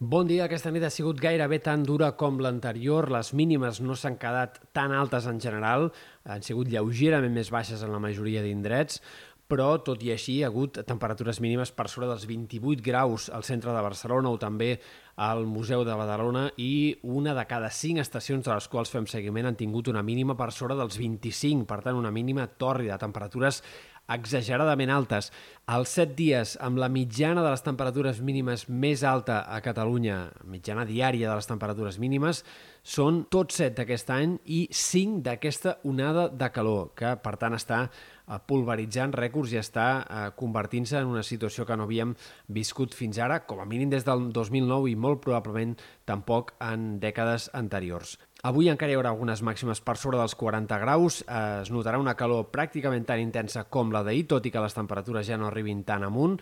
Bon dia, aquesta nit ha sigut gairebé tan dura com l'anterior. Les mínimes no s'han quedat tan altes en general, han sigut lleugerament més baixes en la majoria d'indrets, però tot i així hi ha hagut temperatures mínimes per sobre dels 28 graus al centre de Barcelona o també al Museu de Badalona i una de cada cinc estacions de les quals fem seguiment han tingut una mínima per sobre dels 25, per tant una mínima tòrrida, temperatures exageradament altes. Els set dies amb la mitjana de les temperatures mínimes més alta a Catalunya, mitjana diària de les temperatures mínimes, són tots set d'aquest any i cinc d'aquesta onada de calor, que per tant està eh, pulveritzant rècords i està eh, convertint-se en una situació que no havíem viscut fins ara, com a mínim des del 2009 i molt probablement tampoc en dècades anteriors. Avui encara hi haurà algunes màximes per sobre dels 40 graus. Es notarà una calor pràcticament tan intensa com la d'ahir, tot i que les temperatures ja no arribin tan amunt.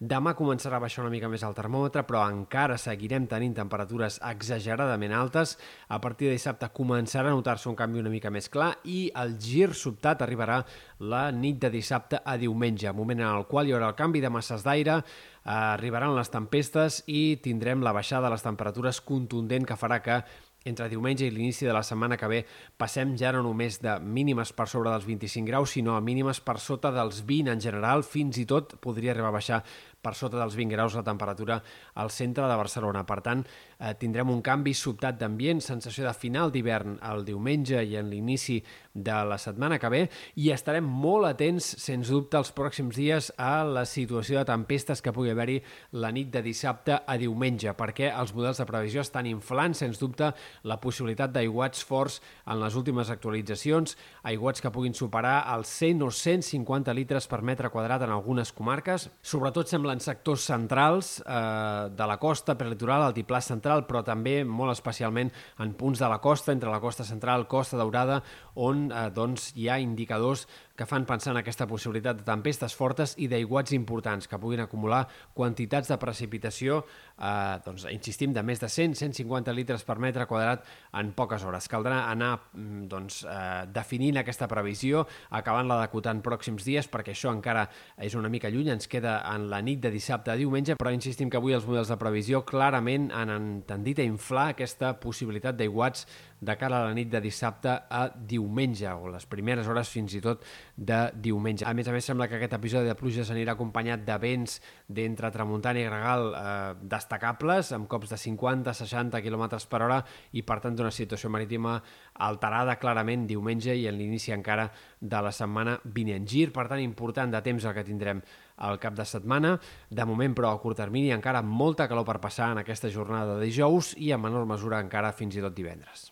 Demà començarà a baixar una mica més el termòmetre, però encara seguirem tenint temperatures exageradament altes. A partir de dissabte començarà a notar-se un canvi una mica més clar i el gir sobtat arribarà la nit de dissabte a diumenge, moment en el qual hi haurà el canvi de masses d'aire, arribaran les tempestes i tindrem la baixada de les temperatures contundent que farà que entre diumenge i l'inici de la setmana que ve passem ja no només de mínimes per sobre dels 25 graus, sinó a mínimes per sota dels 20 en general, fins i tot podria arribar a baixar per sota dels 20 graus la temperatura al centre de Barcelona. Per tant, eh, tindrem un canvi sobtat d'ambient, sensació de final d'hivern el diumenge i en l'inici de la setmana que ve i estarem molt atents, sens dubte, els pròxims dies a la situació de tempestes que pugui haver-hi la nit de dissabte a diumenge, perquè els models de previsió estan inflant, sens dubte, la possibilitat d'aiguats forts en les últimes actualitzacions, aiguats que puguin superar els 100 o 150 litres per metre quadrat en algunes comarques. Sobretot sembla en sectors centrals eh, de la costa prelitoral, altiplà central, però també molt especialment en punts de la costa, entre la costa central, costa daurada, on eh, doncs, hi ha indicadors que fan pensar en aquesta possibilitat de tempestes fortes i d'aiguats importants que puguin acumular quantitats de precipitació, eh, doncs, insistim, de més de 100-150 litres per metre quadrat en poques hores. Caldrà anar mm, doncs, eh, definint aquesta previsió, acabant-la d'acotar en pròxims dies, perquè això encara és una mica lluny, ens queda en la nit de dissabte a diumenge, però insistim que avui els models de previsió clarament han tendit a inflar aquesta possibilitat d'aiguats de cara a la nit de dissabte a diumenge, o les primeres hores fins i tot de diumenge. A més a més, sembla que aquest episodi de pluja s'anirà acompanyat de vents d'entre tramuntana i gregal eh, destacables, amb cops de 50-60 km per hora, i per tant d'una situació marítima alterada clarament diumenge i en l'inici encara de la setmana vinent. Gir, per tant, important de temps el que tindrem al cap de setmana. De moment, però, a curt termini, encara molta calor per passar en aquesta jornada de dijous i en menor mesura encara fins i tot divendres.